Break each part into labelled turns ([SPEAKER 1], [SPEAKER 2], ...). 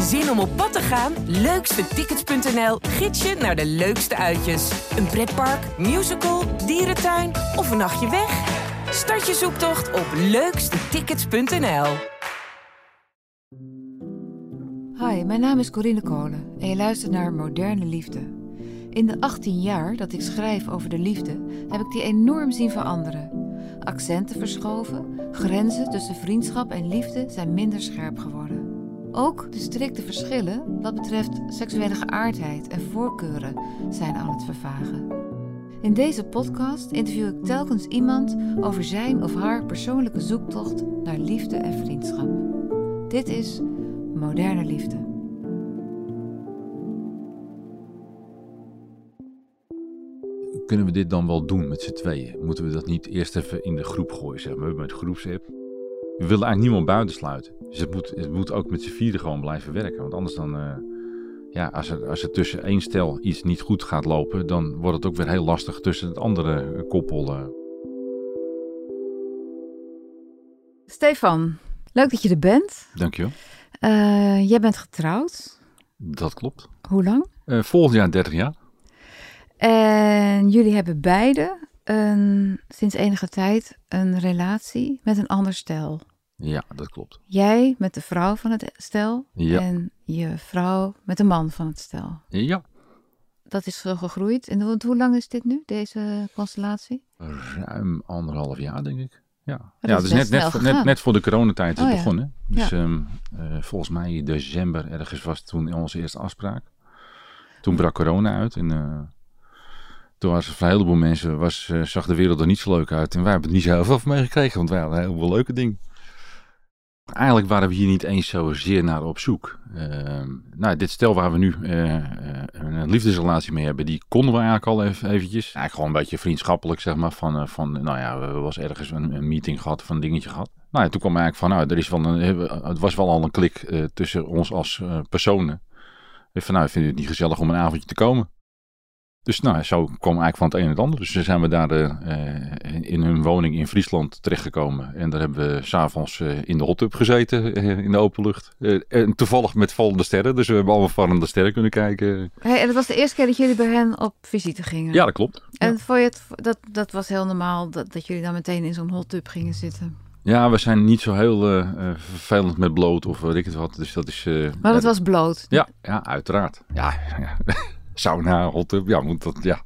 [SPEAKER 1] Zin om op pad te gaan? Leukstetickets.nl gids je naar de leukste uitjes. Een pretpark, musical, dierentuin of een nachtje weg? Start je zoektocht op leukstetickets.nl.
[SPEAKER 2] Hi, mijn naam is Corine Kolen en je luistert naar Moderne Liefde. In de 18 jaar dat ik schrijf over de liefde, heb ik die enorm zien veranderen. Accenten verschoven, grenzen tussen vriendschap en liefde zijn minder scherp geworden. Ook de strikte verschillen wat betreft seksuele geaardheid en voorkeuren zijn aan het vervagen. In deze podcast interview ik telkens iemand over zijn of haar persoonlijke zoektocht naar liefde en vriendschap. Dit is Moderne Liefde.
[SPEAKER 3] Kunnen we dit dan wel doen met z'n tweeën? Moeten we dat niet eerst even in de groep gooien, zeg maar, met groepsapp? We willen eigenlijk niemand buitensluiten. Dus het moet, het moet ook met z'n vieren gewoon blijven werken. Want anders dan, eh, ja, als er, als er tussen één stel iets niet goed gaat lopen, dan wordt het ook weer heel lastig tussen het andere koppel. eh.
[SPEAKER 2] Stefan, leuk dat je er bent.
[SPEAKER 3] Dankjewel.
[SPEAKER 2] Eh, jij bent getrouwd.
[SPEAKER 3] Dat klopt.
[SPEAKER 2] Hoe lang?
[SPEAKER 3] Eh, volgend jaar 30 jaar.
[SPEAKER 2] En jullie hebben beide een, sinds enige tijd een relatie met een ander stel.
[SPEAKER 3] Ja, dat klopt.
[SPEAKER 2] Jij met de vrouw van het stel
[SPEAKER 3] Ja.
[SPEAKER 2] en je vrouw met de man van het stel.
[SPEAKER 3] Ja.
[SPEAKER 2] Dat is zo gegroeid. En hoe, hoe lang is dit nu, deze constellatie?
[SPEAKER 3] Ruim anderhalf jaar, denk ik. Ja, ja
[SPEAKER 2] is
[SPEAKER 3] dus net, net, net, voor de coronatijd is
[SPEAKER 2] Oh
[SPEAKER 3] het
[SPEAKER 2] ja.
[SPEAKER 3] begonnen. Dus
[SPEAKER 2] Ja.
[SPEAKER 3] eh, volgens mij in december ergens was toen onze eerste afspraak. Toen brak corona uit en eh, toen was voor een heleboel mensen, was, eh, zag de wereld er niet zo leuk uit. En wij hebben er niet zo heel veel van meegekregen, want wij hadden heel veel leuke dingen. Eigenlijk waren we hier niet eens zozeer naar op zoek. Ehm, nou, dit stel waar we nu eh, eh, een liefdesrelatie mee hebben, die konden we eigenlijk al even, eventjes. Eigenlijk gewoon een beetje vriendschappelijk, zeg maar. Van, eh, van nou ja, we was ergens een, een meeting gehad, van een dingetje gehad. Nou ja, toen kwam eigenlijk van, nou, er is wel een, het was wel al een klik tussen ons als personen. Van, nou, ik vind het niet gezellig om een avondje te komen. Dus nou, zo kwam eigenlijk van het een en het ander. Dus zijn we daar eh, in hun woning in Friesland terechtgekomen. En daar hebben we s'avonds eh in de hot tub gezeten, in de open lucht. En toevallig met vallende sterren, dus we hebben allemaal vallende sterren kunnen kijken.
[SPEAKER 2] Hey, en dat was de eerste keer dat jullie bij hen op visite gingen.
[SPEAKER 3] Ja, dat klopt.
[SPEAKER 2] En vond je het, dat, dat was heel normaal dat, dat jullie dan meteen in zo'n hot tub gingen zitten.
[SPEAKER 3] Ja, we zijn niet zo heel eh, vervelend met bloot of weet ik het wat. Dus dat is...
[SPEAKER 2] Maar dat was bloot.
[SPEAKER 3] Ja, ja, uiteraard. Ja, ja. Sauna, hot tub, ja, moet dat, ja.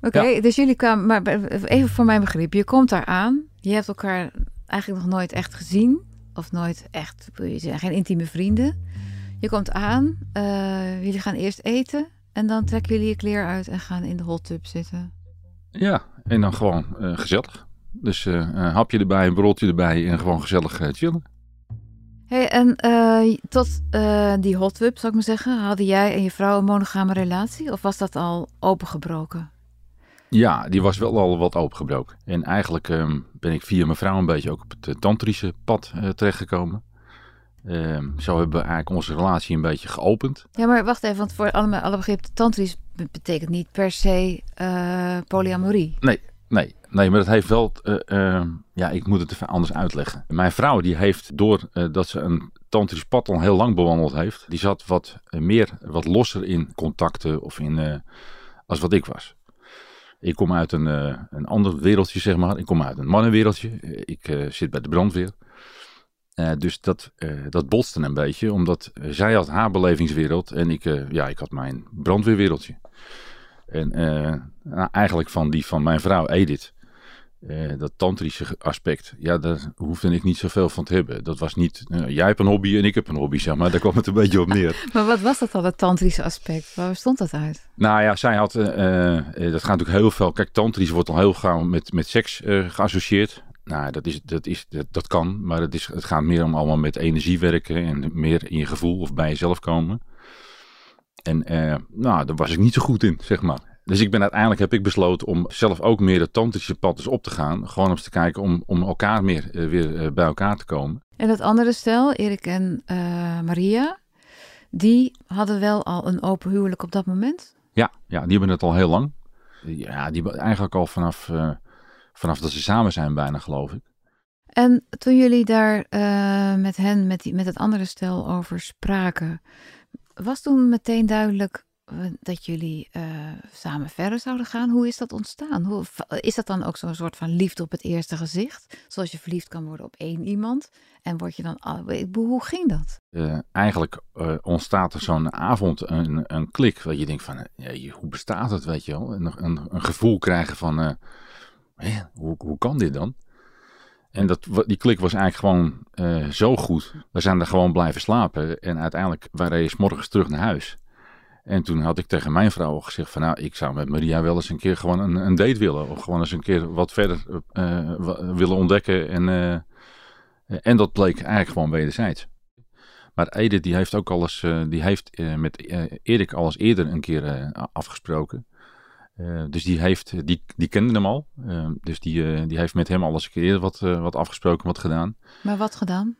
[SPEAKER 2] Oké, dus jullie kwamen, maar even voor mijn begrip, je komt daar aan, je hebt elkaar eigenlijk nog nooit echt gezien, of nooit echt, je zijn geen intieme vrienden. Je komt aan, eh, jullie gaan eerst eten en dan trekken jullie je kleren uit en gaan in de hot tub zitten.
[SPEAKER 3] Ja, en dan gewoon eh, gezellig. Dus eh, een hapje erbij, een broodje erbij en gewoon gezellig chillen.
[SPEAKER 2] Hey, en eh, tot eh, die hot zou ik maar zeggen, hadden jij en je vrouw een monogame relatie? Of was dat al opengebroken?
[SPEAKER 3] Ja, die was wel al wat opengebroken. En eigenlijk ehm, ben ik via mijn vrouw een beetje ook op het eh, tantrische pad terechtgekomen. Ehm, zo hebben we eigenlijk onze relatie een beetje geopend.
[SPEAKER 2] Ja, maar wacht even, want voor alle, alle begrip, tantrisch be- betekent niet per se polyamorie.
[SPEAKER 3] Nee, nee, nee, maar dat heeft wel. eh, ehm, ja, ik moet het even anders uitleggen. Mijn vrouw, die heeft door eh, dat ze een tantrisch pad al heel lang bewandeld heeft, die zat wat eh, meer, wat losser in contacten of in. als wat ik was. Ik kom uit een, een ander wereldje, zeg maar. Ik kom uit een mannenwereldje. Ik zit bij de brandweer. Dus dat, dat botste een beetje, omdat zij had haar belevingswereld en ik, ja, ik had mijn brandweerwereldje. En nou, eigenlijk van die van mijn vrouw Edith, eh, dat tantrische aspect, ja, daar hoefde ik niet zoveel van te hebben. Dat was niet, eh, jij hebt een hobby en ik heb een hobby, zeg maar. Daar kwam het een beetje op neer.
[SPEAKER 2] Maar wat was dat dan, het tantrische aspect? Waar stond dat uit?
[SPEAKER 3] Nou ja, zij had, eh, eh, dat gaat natuurlijk heel veel, kijk, tantrisch wordt al heel gauw met, met seks geassocieerd. Nou, dat, is, dat, is, dat, dat kan, maar het, is, het gaat meer om allemaal met energie werken en meer in je gevoel of bij jezelf komen. En nou, daar was ik niet zo goed in, zeg maar. Dus ik ben uiteindelijk heb ik besloten om zelf ook meer het tantrische pad eens op te gaan. Gewoon om eens te kijken om, om elkaar meer eh, weer eh, bij elkaar te komen.
[SPEAKER 2] En dat andere stel, Erik en eh, Maria, die hadden wel al een open huwelijk op dat moment?
[SPEAKER 3] Ja, ja, die hebben het al heel lang. Ja, die eigenlijk al vanaf, vanaf dat ze samen zijn bijna, geloof ik.
[SPEAKER 2] En toen jullie daar uh, met hen, met, die, met het andere stel over spraken, was toen meteen duidelijk dat jullie uh, samen verder zouden gaan. Hoe is dat ontstaan? Hoe, is dat dan ook zo'n soort van liefde op het eerste gezicht? Zoals je verliefd kan worden op één iemand. En word je dan. Hoe ging dat?
[SPEAKER 3] Uh, eigenlijk uh, ontstaat er zo'n avond een, een klik. Dat je denkt van, hoe bestaat het, weet je wel? Een, een, gevoel krijgen van, hé, hoe, hoe kan dit dan? En dat, die klik was eigenlijk gewoon zo goed. We zijn er gewoon blijven slapen. En uiteindelijk waren we morgens terug naar huis. En toen had ik tegen mijn vrouw gezegd van nou, ik zou met Maria wel eens een keer gewoon een, een date willen. Of gewoon eens een keer wat verder uh, willen ontdekken. En, uh, en dat bleek eigenlijk gewoon wederzijds. Maar Edith die heeft ook alles, uh, die heeft met Erik alles eerder een keer afgesproken. dus die, heeft, die, die kende hem al. dus die, die heeft met hem alles een keer eerder wat, wat afgesproken, wat gedaan.
[SPEAKER 2] Maar wat gedaan?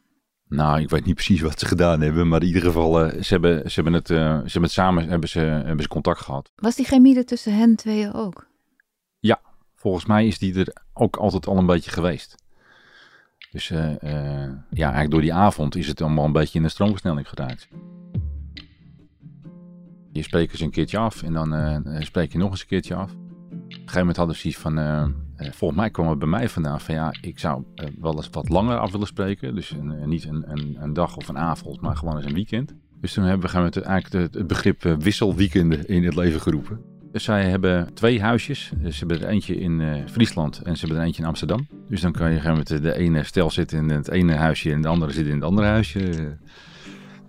[SPEAKER 3] Nou, ik weet niet precies wat ze gedaan hebben, maar in ieder geval, uh, ze, hebben, ze, hebben het, uh, ze hebben het samen hebben ze, hebben ze contact gehad.
[SPEAKER 2] Was die chemie er tussen hen tweeën ook?
[SPEAKER 3] Ja, volgens mij is die er ook altijd al een beetje geweest. Dus uh, ja, eigenlijk door die avond is het allemaal een beetje in de stroomversnelling geraakt. Je spreekt eens een keertje af en dan spreek je nog eens een keertje af. Op een gegeven moment hadden ze iets van uh, volgens mij kwam het bij mij vandaan van ja, ik zou uh, wel eens wat langer af willen spreken. Dus uh, niet een, een, dag of een avond, maar gewoon eens een weekend. Dus toen hebben we het, eigenlijk het, begrip wisselweekenden in het leven geroepen. Dus zij hebben twee huisjes. Dus ze hebben er eentje in Friesland en ze hebben er eentje in Amsterdam. Dus dan kan je gaan met de ene stel zitten in het ene huisje en de andere zit in het andere huisje.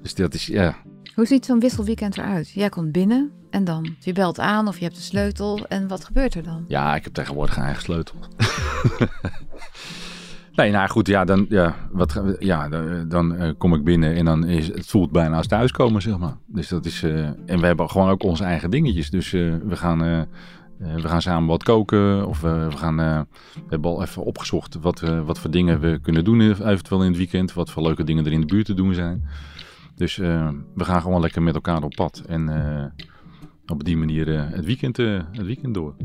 [SPEAKER 3] Dus dat is, ja,
[SPEAKER 2] hoe ziet zo'n wisselweekend eruit? Jij komt binnen en dan? Je belt aan of je hebt de sleutel en wat gebeurt er dan?
[SPEAKER 3] Ja, ik heb tegenwoordig een eigen sleutel. nee, nou goed, ja, dan, ja, wat, ja, dan, dan uh, kom ik binnen en dan is het voelt bijna als thuiskomen, zeg maar. Dus dat is, uh, en we hebben gewoon ook onze eigen dingetjes. Dus uh, we gaan... we gaan samen wat koken of we gaan, we hebben al even opgezocht wat, wat voor dingen we kunnen doen eventueel in het weekend. Wat voor leuke dingen er in de buurt te doen zijn. Dus uh, we gaan gewoon lekker met elkaar op pad. En uh, op die manier uh, het, weekend, het weekend door.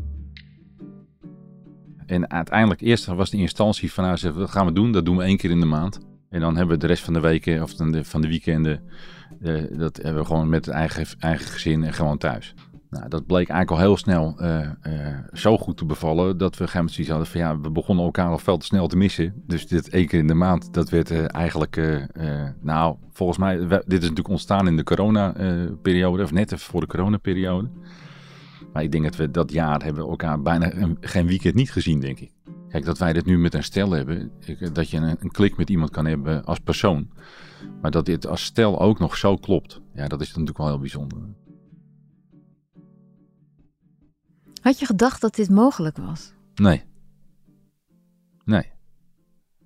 [SPEAKER 3] En uiteindelijk, eerst was de instantie van, nou, wat gaan we doen? Dat doen we één keer in de maand. En dan hebben we de rest van de weken, of de, van de weekenden, dat hebben we gewoon met het eigen, eigen gezin en gewoon thuis. Nou, dat bleek eigenlijk al heel snel uh, uh, zo goed te bevallen dat we gaan zoiets hadden van ja, we begonnen elkaar al veel te snel te missen. Dus dit één keer in de maand, dat werd uh, eigenlijk, nou, volgens mij, dit is natuurlijk ontstaan in de corona-periode, of net even voor de corona-periode. Maar ik denk dat we dat jaar hebben elkaar bijna geen weekend niet gezien, denk ik. Kijk, dat wij dit nu met een stel hebben, dat je een, een klik met iemand kan hebben als persoon. Maar dat dit als stel ook nog zo klopt, ja, dat is natuurlijk wel heel bijzonder.
[SPEAKER 2] Had je gedacht dat dit mogelijk was?
[SPEAKER 3] Nee. Nee.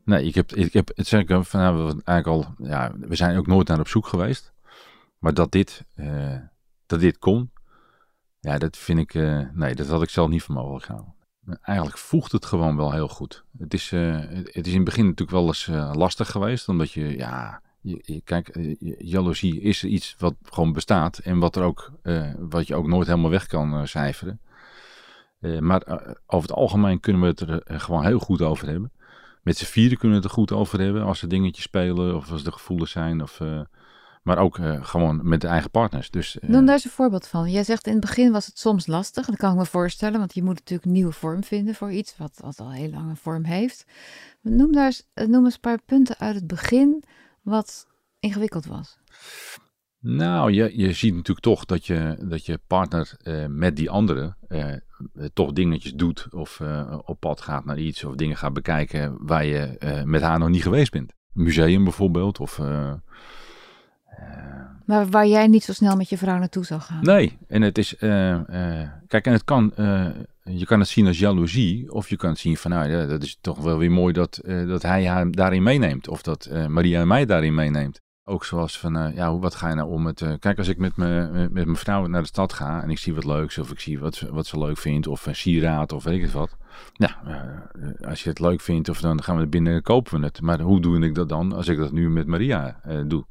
[SPEAKER 3] Nee, ik heb, ik heb het ik van, nou, we, eigenlijk al, ja, we zijn ook nooit naar op zoek geweest. Maar dat dit, uh, dat dit kon, ja, dat vind ik, uh, nee, dat had ik zelf niet voor mogelijk gehouden. Eigenlijk voegt het gewoon wel heel goed. Het is, uh, het is in het begin natuurlijk wel eens lastig geweest, omdat je, ja, je, kijk, jaloezie is iets wat gewoon bestaat en wat er ook, wat je ook nooit helemaal weg kan cijferen. Uh, maar uh, over het algemeen kunnen we het er uh, gewoon heel goed over hebben. Met z'n vieren kunnen we het er goed over hebben als er dingetjes spelen of als er gevoelens zijn. Of, maar ook gewoon met de eigen partners. Dus,
[SPEAKER 2] Noem daar eens een voorbeeld van. Jij zegt in het begin was het soms lastig. Dat kan ik me voorstellen, want je moet natuurlijk een nieuwe vorm vinden voor iets wat, wat al heel lang een vorm heeft. Noem, daar eens, noem eens een paar punten uit het begin wat ingewikkeld was.
[SPEAKER 3] Nou, je, je ziet natuurlijk toch dat je, dat je partner uh, met die andere uh, toch dingetjes doet of uh, op pad gaat naar iets of dingen gaat bekijken waar je met haar nog niet geweest bent. Museum bijvoorbeeld of...
[SPEAKER 2] maar waar jij niet zo snel met je vrouw naartoe zou gaan?
[SPEAKER 3] Nee, en het is... kijk, en het kan... je kan het zien als jaloezie of je kan het zien van nou ja, dat is toch wel weer mooi dat, dat hij haar daarin meeneemt of dat Maria mij daarin meeneemt. Ook zoals van, uh, ja, wat ga je nou om het... Uh, kijk, als ik met, me, met mijn vrouw naar de stad ga en ik zie wat leuks of ik zie wat, wat ze leuk vindt of een sieraad of weet ik het wat. Ja, uh, als je het leuk vindt of dan gaan we binnen kopen we het. Maar hoe doe ik dat dan als ik dat nu met Maria doe?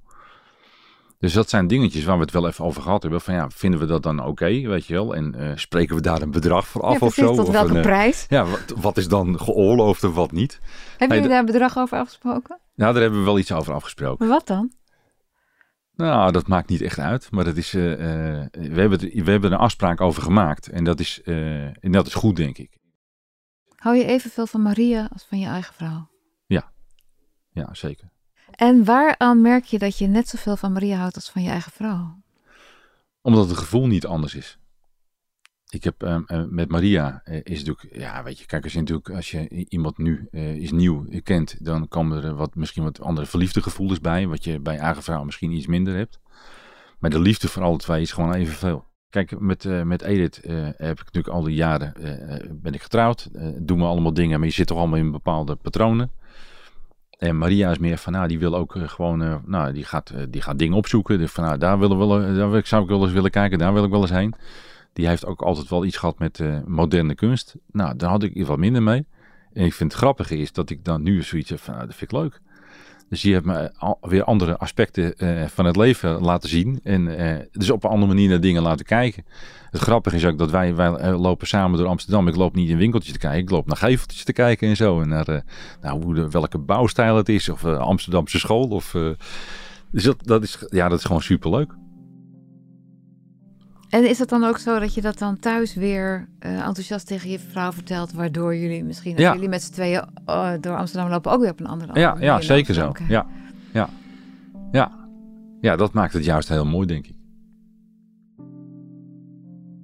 [SPEAKER 3] Dus dat zijn dingetjes waar we het wel even over gehad hebben. Van ja, vinden we dat dan oké, weet je wel? En eh, spreken we daar een bedrag voor af
[SPEAKER 2] ja,
[SPEAKER 3] of zo?
[SPEAKER 2] tot
[SPEAKER 3] of
[SPEAKER 2] welke
[SPEAKER 3] een, eh,
[SPEAKER 2] prijs?
[SPEAKER 3] ja, wat, wat is dan geoorloofd en wat niet?
[SPEAKER 2] Hebben jullie daar een bedrag over afgesproken?
[SPEAKER 3] Nou, daar hebben we wel iets over afgesproken.
[SPEAKER 2] Maar wat dan?
[SPEAKER 3] Nou, dat maakt niet echt uit. Maar dat is, eh, eh, we, hebben, het- we hebben er een afspraak over gemaakt. En dat is, eh, en dat is goed, denk ik.
[SPEAKER 2] Hou je evenveel van Maria als van je eigen vrouw?
[SPEAKER 3] Ja, zeker.
[SPEAKER 2] En waaraan merk je dat je net zoveel van Maria houdt als van je eigen vrouw?
[SPEAKER 3] Omdat het gevoel niet anders is. Ik heb ehm, eh, met Maria eh, is natuurlijk, ja, weet je, kijk, als je natuurlijk, als je iemand nu eh, is nieuw kent, dan komen er wat, misschien wat andere verliefde gevoelens bij, wat je bij eigen misschien iets minder hebt. Maar de liefde voor alle twee is gewoon evenveel. Kijk, met, met Edith heb ik natuurlijk al die jaren, ben ik getrouwd, doen we allemaal dingen, maar je zit toch allemaal in bepaalde patronen. En Maria is meer van, nou, die wil ook gewoon, nou, die gaat, die gaat dingen opzoeken. Dus van, nou, daar, willen we daar zou ik wel eens willen kijken, daar wil ik wel eens heen. Die heeft ook altijd wel iets gehad met eh, moderne kunst. Nou, daar had ik iets wat minder mee. En ik vind het grappige is dat ik dan nu zoiets heb van, nou, dat vind ik leuk. Dus die heeft me weer andere aspecten eh, van het leven laten zien. En eh, dus op een andere manier naar dingen laten kijken. Het grappige is ook dat wij, wij lopen samen door Amsterdam. Ik loop niet in winkeltjes te kijken. Ik loop naar geveltjes te kijken en zo. En naar nou, hoe de, welke bouwstijl het is. Of Amsterdamse school. Of, dus dat, dat, is, ja, dat is gewoon superleuk.
[SPEAKER 2] En is het dan ook zo dat je dat dan thuis weer eh, enthousiast tegen je vrouw vertelt, waardoor jullie misschien, als
[SPEAKER 3] Ja.
[SPEAKER 2] jullie met z'n tweeën eh, door Amsterdam lopen, ook weer op een andere
[SPEAKER 3] Ja,
[SPEAKER 2] manier
[SPEAKER 3] ja zeker zo.
[SPEAKER 2] Kijken?
[SPEAKER 3] Ja, ja, ja. Ja, dat maakt het juist heel mooi, denk ik.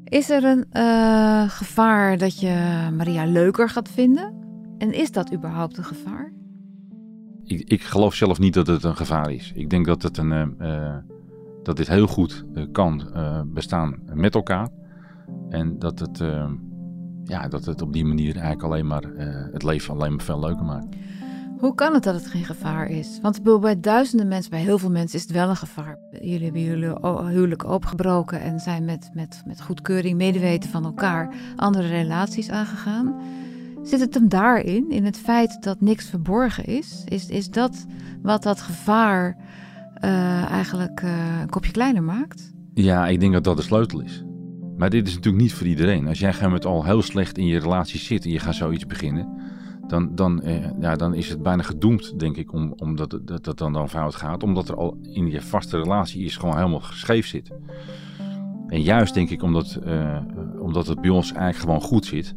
[SPEAKER 2] Is er een eh, gevaar dat je Maria leuker gaat vinden? En is dat überhaupt een gevaar?
[SPEAKER 3] Ik, ik geloof zelf niet dat het een gevaar is. Ik denk dat, het een, dat dit heel goed eh, kan eh, bestaan met elkaar. En dat het, eh, ja, dat het op die manier eigenlijk alleen maar het leven alleen maar veel leuker maakt.
[SPEAKER 2] Hoe kan het dat het geen gevaar is? Want bij duizenden mensen, bij heel veel mensen is het wel een gevaar. Jullie hebben jullie huwelijk opgebroken en zijn met, met, met goedkeuring, medeweten van elkaar andere relaties aangegaan. Zit het hem daarin, in het feit dat niks verborgen is? Is, is dat wat dat gevaar eh, eigenlijk eh, een kopje kleiner maakt?
[SPEAKER 3] Ja, ik denk dat dat de sleutel is. Maar dit is natuurlijk niet voor iedereen. Als jij met al heel slecht in je relatie zit en je gaat zoiets beginnen, dan, dan, eh, ja, dan is het bijna gedoemd, denk ik, om, omdat dat het dan, dan fout gaat. Omdat er al in je vaste relatie is gewoon helemaal scheef zit. En juist denk ik omdat, omdat het bij ons eigenlijk gewoon goed zit.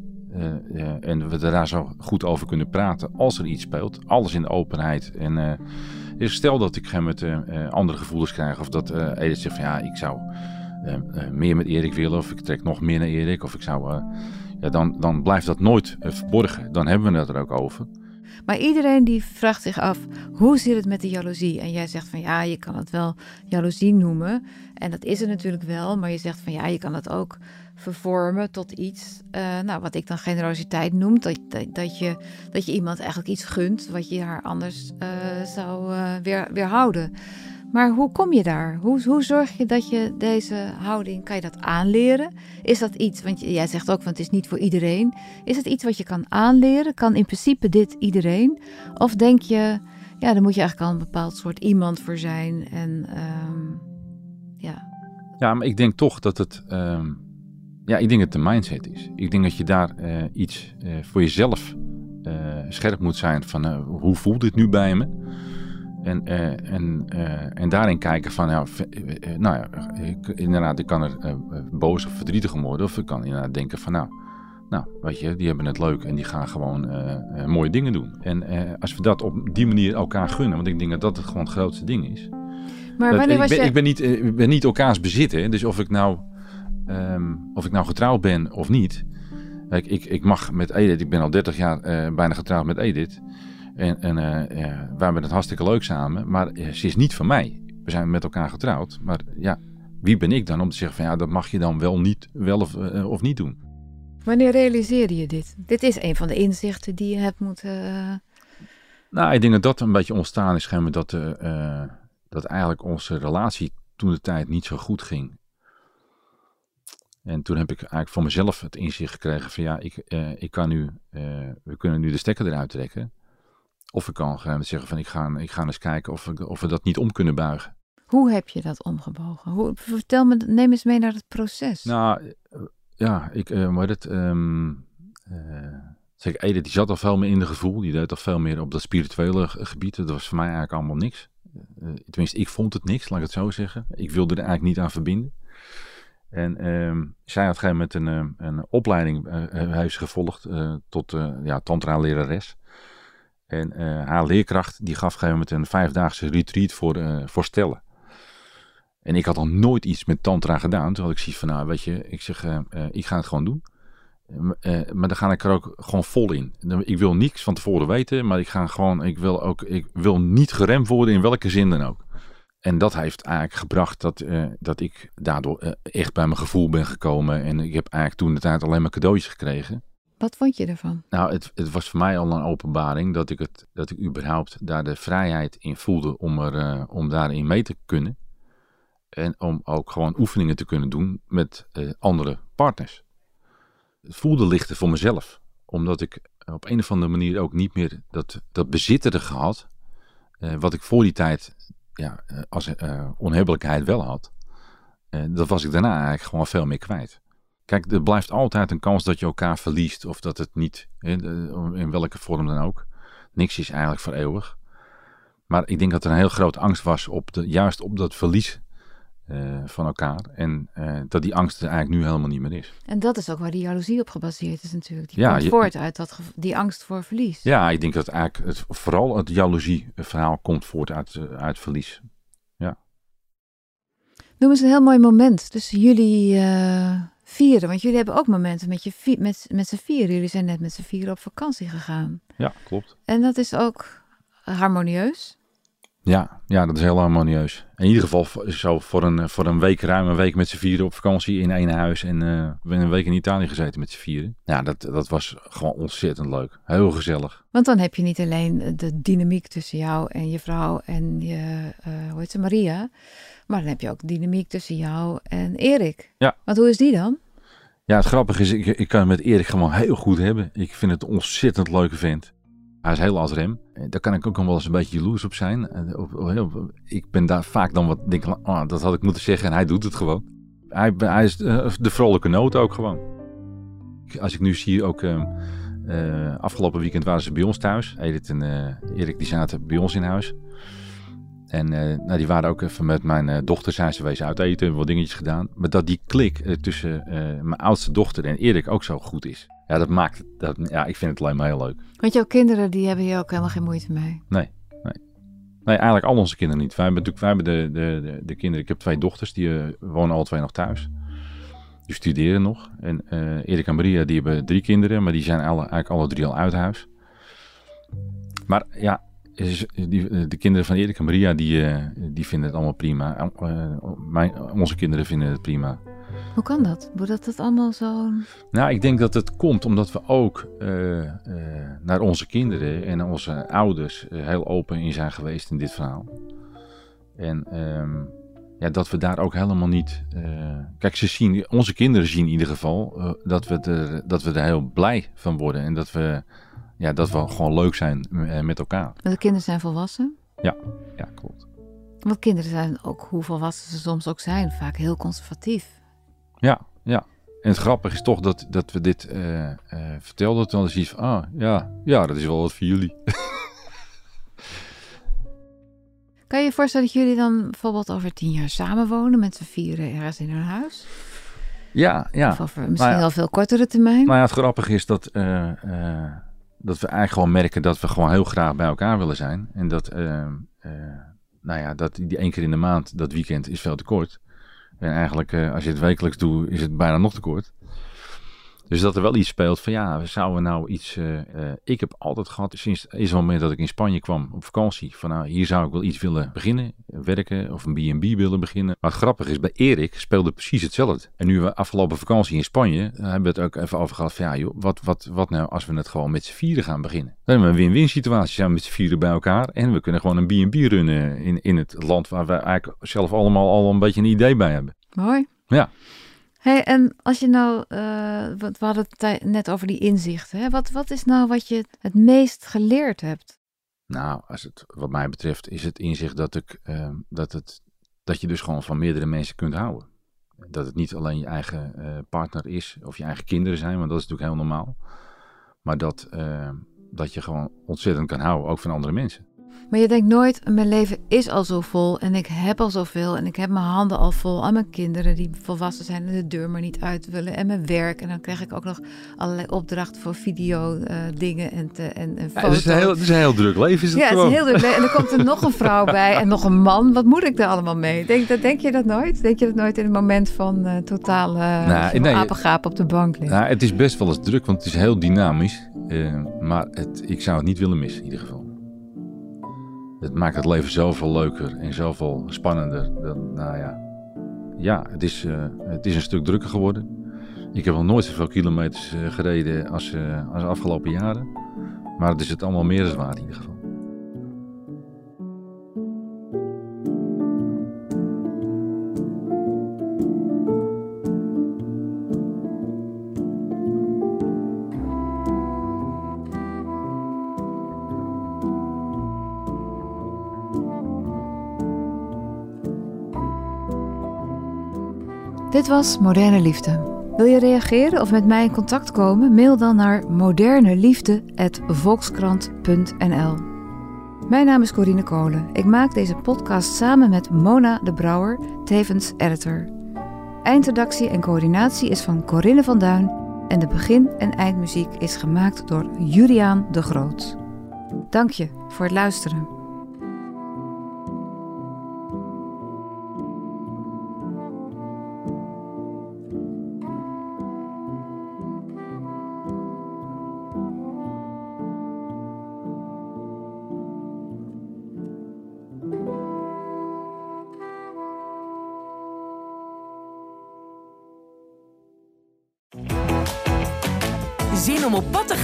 [SPEAKER 3] en we daar zo goed over kunnen praten als er iets speelt. Alles in de openheid. En dus stel dat ik met eh, eh, andere gevoelens krijg. Of dat eh Edith zegt van ja, ik zou meer met Erik willen. Of ik trek nog meer naar Erik. Of ik zou... ja, dan, dan blijft dat nooit verborgen. Dan hebben we het er ook over.
[SPEAKER 2] Maar iedereen die vraagt zich af, hoe zit het met de jaloezie? En jij zegt van ja, je kan het wel jaloezie noemen. En dat is er natuurlijk wel, maar je zegt van ja, je kan het ook vervormen tot iets, eh, nou, wat ik dan generositeit noem. Dat, dat, je, dat je iemand eigenlijk iets gunt wat je haar anders eh, zou eh, weer, weerhouden. Maar hoe kom je daar? Hoe, hoe zorg je dat je deze houding, kan je dat aanleren? Is dat iets, want jij zegt ook, van het is niet voor iedereen. Is het iets wat je kan aanleren? Kan in principe dit iedereen? Of denk je, ja, daar moet je eigenlijk al een bepaald soort iemand voor zijn. En ehm, ja,
[SPEAKER 3] Ja, maar ik denk toch dat het... ehm, ja, ik denk dat het de mindset is. Ik denk dat je daar eh, iets eh, voor jezelf eh, scherp moet zijn van... hoe voelt dit nu bij me? En, eh, en, eh, en daarin kijken van, ja, eh, nou ja, ik, inderdaad, ik kan er boos of verdrietig om worden. Of ik kan inderdaad denken van, nou, nou, weet je, die hebben het leuk en die gaan gewoon mooie dingen doen. En als we dat op die manier elkaar gunnen, want ik denk dat dat het gewoon het grootste ding is.
[SPEAKER 2] maar
[SPEAKER 3] Dat-
[SPEAKER 2] wanneer
[SPEAKER 3] ik,
[SPEAKER 2] was
[SPEAKER 3] ben,
[SPEAKER 2] je...
[SPEAKER 3] ik, ben niet, ik ben niet elkaars bezit, hè. Dus of ik nou, ehm, of ik nou getrouwd ben of niet. Kijk, ik, ik mag met Edith, ik ben al 30 jaar bijna getrouwd met Edith. En, en eh, ja, we hebben het hartstikke leuk samen. Maar eh, ze is niet van mij. We zijn met elkaar getrouwd. Maar ja, wie ben ik dan om te zeggen van ja, dat mag je dan wel, niet, wel of, eh, of niet doen.
[SPEAKER 2] Wanneer realiseerde je dit? Dit is een van de inzichten die je hebt moeten...
[SPEAKER 3] Nou, ik denk dat dat een beetje ontstaan is, dat, dat eigenlijk onze relatie toen de tijd niet zo goed ging. En toen heb ik eigenlijk voor mezelf het inzicht gekregen van ja, ik, eh, ik kan nu, eh, we kunnen nu de stekker eruit trekken. Of ik kan gewoon zeggen van ik ga, ik ga eens kijken of, we- of we dat niet om kunnen buigen.
[SPEAKER 2] Hoe heb je dat omgebogen? Hoe, vertel me, neem eens mee naar het proces.
[SPEAKER 3] Nou, eh, ja, ik, uh, maar het, um, uh, zeg, Edith, die zat al veel meer in de gevoel. Die deed al veel meer op dat spirituele gebied. Dat was voor mij eigenlijk allemaal niks. Uh, tenminste, ik vond het niks, laat ik het zo zeggen. Ik wilde er eigenlijk niet aan verbinden. En um, zij had op een gegeven moment een, een opleiding uh, heeft gevolgd tot ja, tantra-lerares. En haar leerkracht die gaf op een gegeven een vijfdaagse retreat voor, voor stellen. En ik had al nooit iets met tantra gedaan. Toen had ik zoiets van, nou weet je, ik zeg, uh, uh, ik ga het gewoon doen. Uh, maar dan ga ik er ook gewoon vol in. Ik wil niks van tevoren weten, maar ik ga gewoon, ik wil ook, ik wil niet geremd worden in welke zin dan ook. En dat heeft eigenlijk gebracht dat, dat ik daardoor echt bij mijn gevoel ben gekomen. En ik heb eigenlijk toen de tijd alleen maar cadeautjes gekregen.
[SPEAKER 2] Wat vond je ervan?
[SPEAKER 3] Nou, het, het was voor mij al een openbaring dat ik, het, dat ik überhaupt daar de vrijheid in voelde om, er, om daarin mee te kunnen. En om ook gewoon oefeningen te kunnen doen met uh, andere partners. Het voelde lichter voor mezelf. Omdat ik op een of andere manier ook niet meer dat, dat bezitterde gehad. Uh, wat ik voor die tijd ja, als onhebbelijkheid wel had. dat was ik daarna eigenlijk gewoon veel meer kwijt. Kijk, er blijft altijd een kans dat je elkaar verliest. Of dat het niet, in welke vorm dan ook. Niks is eigenlijk voor eeuwig. Maar ik denk dat er een heel grote angst was op de, juist op dat verlies uh, van elkaar. En uh, dat die angst er eigenlijk nu helemaal niet meer is.
[SPEAKER 2] En dat is ook waar die jaloezie op gebaseerd is natuurlijk. Die ja, komt je, voort uit dat, die angst voor verlies.
[SPEAKER 3] Ja, ik denk dat eigenlijk het, vooral het jaloezie-verhaal komt voort uit, uh, uit verlies. Ja.
[SPEAKER 2] Noem eens een heel mooi moment tussen jullie vieren. Want jullie hebben ook momenten met, je met, met z'n vieren. Jullie zijn net met z'n vieren op vakantie gegaan.
[SPEAKER 3] Ja, klopt.
[SPEAKER 2] En dat is ook harmonieus.
[SPEAKER 3] Ja, ja, dat is heel harmonieus. In ieder geval zo voor een, voor een week, ruim een week met z'n vieren op vakantie in één huis. En uh, we een week in Italië gezeten met z'n vieren. Ja, dat, dat was gewoon ontzettend leuk. Heel gezellig.
[SPEAKER 2] Want dan heb je niet alleen de dynamiek tussen jou en je vrouw en je, uh, hoe heet ze, Maria. Maar dan heb je ook dynamiek tussen jou en Erik.
[SPEAKER 3] Ja.
[SPEAKER 2] Want hoe is die dan?
[SPEAKER 3] Ja, het grappige is, ik, ik kan het met Erik gewoon heel goed hebben. Ik vind het een ontzettend leuke vent. Hij is heel als rem. Eh, daar kan ik ook wel eens een beetje jaloers op zijn. Eh, ik ben daar vaak dan wat denk oh, dat had ik moeten zeggen en hij doet het gewoon. Hij, hij is eh, de vrolijke noot ook gewoon. Als ik nu zie ook... Uh, afgelopen weekend waren ze bij ons thuis. Edith Erik die zaten bij ons in huis. En uh, nou, die waren ook even met mijn dochter zijn ze wezen uit eten, wat dingetjes gedaan. Maar dat die klik tussen mijn oudste dochter en Erik ook zo goed is. Ja, dat maakt dat, ja, ik vind het alleen maar heel leuk.
[SPEAKER 2] Want jouw kinderen, die hebben hier ook helemaal geen moeite mee?
[SPEAKER 3] Nee, nee. Nee, eigenlijk al onze kinderen niet. Wij hebben natuurlijk wij hebben de, de, de, de kinderen, ik heb twee dochters, die uh, wonen alle twee nog thuis. Die studeren nog. En uh, Erik en Maria, die hebben drie kinderen, maar die zijn alle, eigenlijk alle drie al uit huis. Maar ja, die, eh, de kinderen van Erik en Maria, die, die vinden het allemaal prima. Mijn, onze kinderen vinden het prima.
[SPEAKER 2] Hoe kan dat? Hoe dat het allemaal zo...
[SPEAKER 3] Nou, ik denk dat het komt omdat we ook uh, uh, naar onze kinderen en onze ouders uh, heel open in zijn geweest in dit verhaal. En um, ja, dat we daar ook helemaal niet... Kijk, ze zien, onze kinderen zien in ieder geval dat, we er, dat we er heel blij van worden. En dat we, ja, dat we gewoon leuk zijn met elkaar.
[SPEAKER 2] Maar de kinderen zijn volwassen?
[SPEAKER 3] Ja, ja klopt.
[SPEAKER 2] Want kinderen zijn ook, hoe volwassen ze soms ook zijn, vaak heel conservatief.
[SPEAKER 3] Ja, ja. En het grappige is toch dat, dat we dit uh, uh, vertelden. Toen is iets van, ah, ja, ja, dat is wel wat voor jullie.
[SPEAKER 2] kan je je voorstellen dat jullie dan bijvoorbeeld over tien jaar samenwonen met z'n vieren ergens in hun huis?
[SPEAKER 3] Ja, ja.
[SPEAKER 2] Of over misschien ja, al veel kortere termijn?
[SPEAKER 3] Nou ja, het grappige is dat, uh, dat we eigenlijk gewoon merken dat we gewoon heel graag bij elkaar willen zijn. En dat, nou ja, dat die één keer in de maand, dat weekend, is veel te kort. En eigenlijk, uh, als je het wekelijks doet, is het bijna nog te kort. Dus dat er wel iets speelt van ja, we zouden nou iets. Uh, uh, ik heb altijd gehad, sinds het moment dat ik in Spanje kwam op vakantie, van nou, hier zou ik wel iets willen beginnen, werken of een B&B willen beginnen. Maar het grappige is, bij Erik speelde precies hetzelfde. En nu we afgelopen vakantie in Spanje, hebben we het ook even over gehad van ja, joh, wat, wat, wat nou als we het gewoon met z'n vieren gaan beginnen? Dan hebben we een win-win situatie, zijn we met z'n vieren bij elkaar en we kunnen gewoon een B&B runnen in, in het land waar we eigenlijk zelf allemaal al een beetje een idee bij hebben.
[SPEAKER 2] Mooi.
[SPEAKER 3] Ja.
[SPEAKER 2] Hey, en als je nou, uh, we hadden het net over die inzichten. Hè? Wat, wat is nou wat je het meest geleerd hebt?
[SPEAKER 3] Nou, als het wat mij betreft is het inzicht dat ik uh, dat het dat je dus gewoon van meerdere mensen kunt houden. Dat het niet alleen je eigen eh, partner is of je eigen kinderen zijn, want dat is natuurlijk heel normaal. Maar dat, eh, dat je gewoon ontzettend kan houden, ook van andere mensen.
[SPEAKER 2] Maar je denkt nooit, mijn leven is al zo vol en ik heb al zoveel en ik heb mijn handen al vol aan mijn kinderen die volwassen zijn en de deur maar niet uit willen en mijn werk. En dan krijg ik ook nog allerlei opdrachten voor video uh, dingen en, te, en, en foto's. Ja, het, is
[SPEAKER 3] een heel, het is een heel druk leven is het
[SPEAKER 2] Ja,
[SPEAKER 3] gewoon.
[SPEAKER 2] het is heel druk leven. En dan komt er nog een vrouw bij en nog een man. Wat moet ik daar allemaal mee? Denk, dat, denk je dat nooit? Denk je dat nooit in het moment van uh, totale nou, nee, apengaap op de bank ligt?
[SPEAKER 3] Nou, het is best wel eens druk, want het is heel dynamisch. Uh, maar het, ik zou het niet willen missen in ieder geval. Het maakt het leven zoveel leuker en zoveel spannender. Dan, nou ja, ja het, is, uh, het is een stuk drukker geworden. Ik heb nog nooit zoveel kilometers uh, gereden als, uh, als de afgelopen jaren. Maar het is het allemaal meer dan waard in ieder geval.
[SPEAKER 2] Dit was Moderne Liefde. Wil je reageren of met mij in contact komen? Mail dan naar moderneliefde.volkskrant.nl Mijn naam is Corine Kolen. Ik maak deze podcast samen met Mona de Brouwer, tevens editor. Eindredactie en coördinatie is van Corinne van Duin en de begin- en eindmuziek is gemaakt door Juliaan de Groot. Dank je voor het luisteren.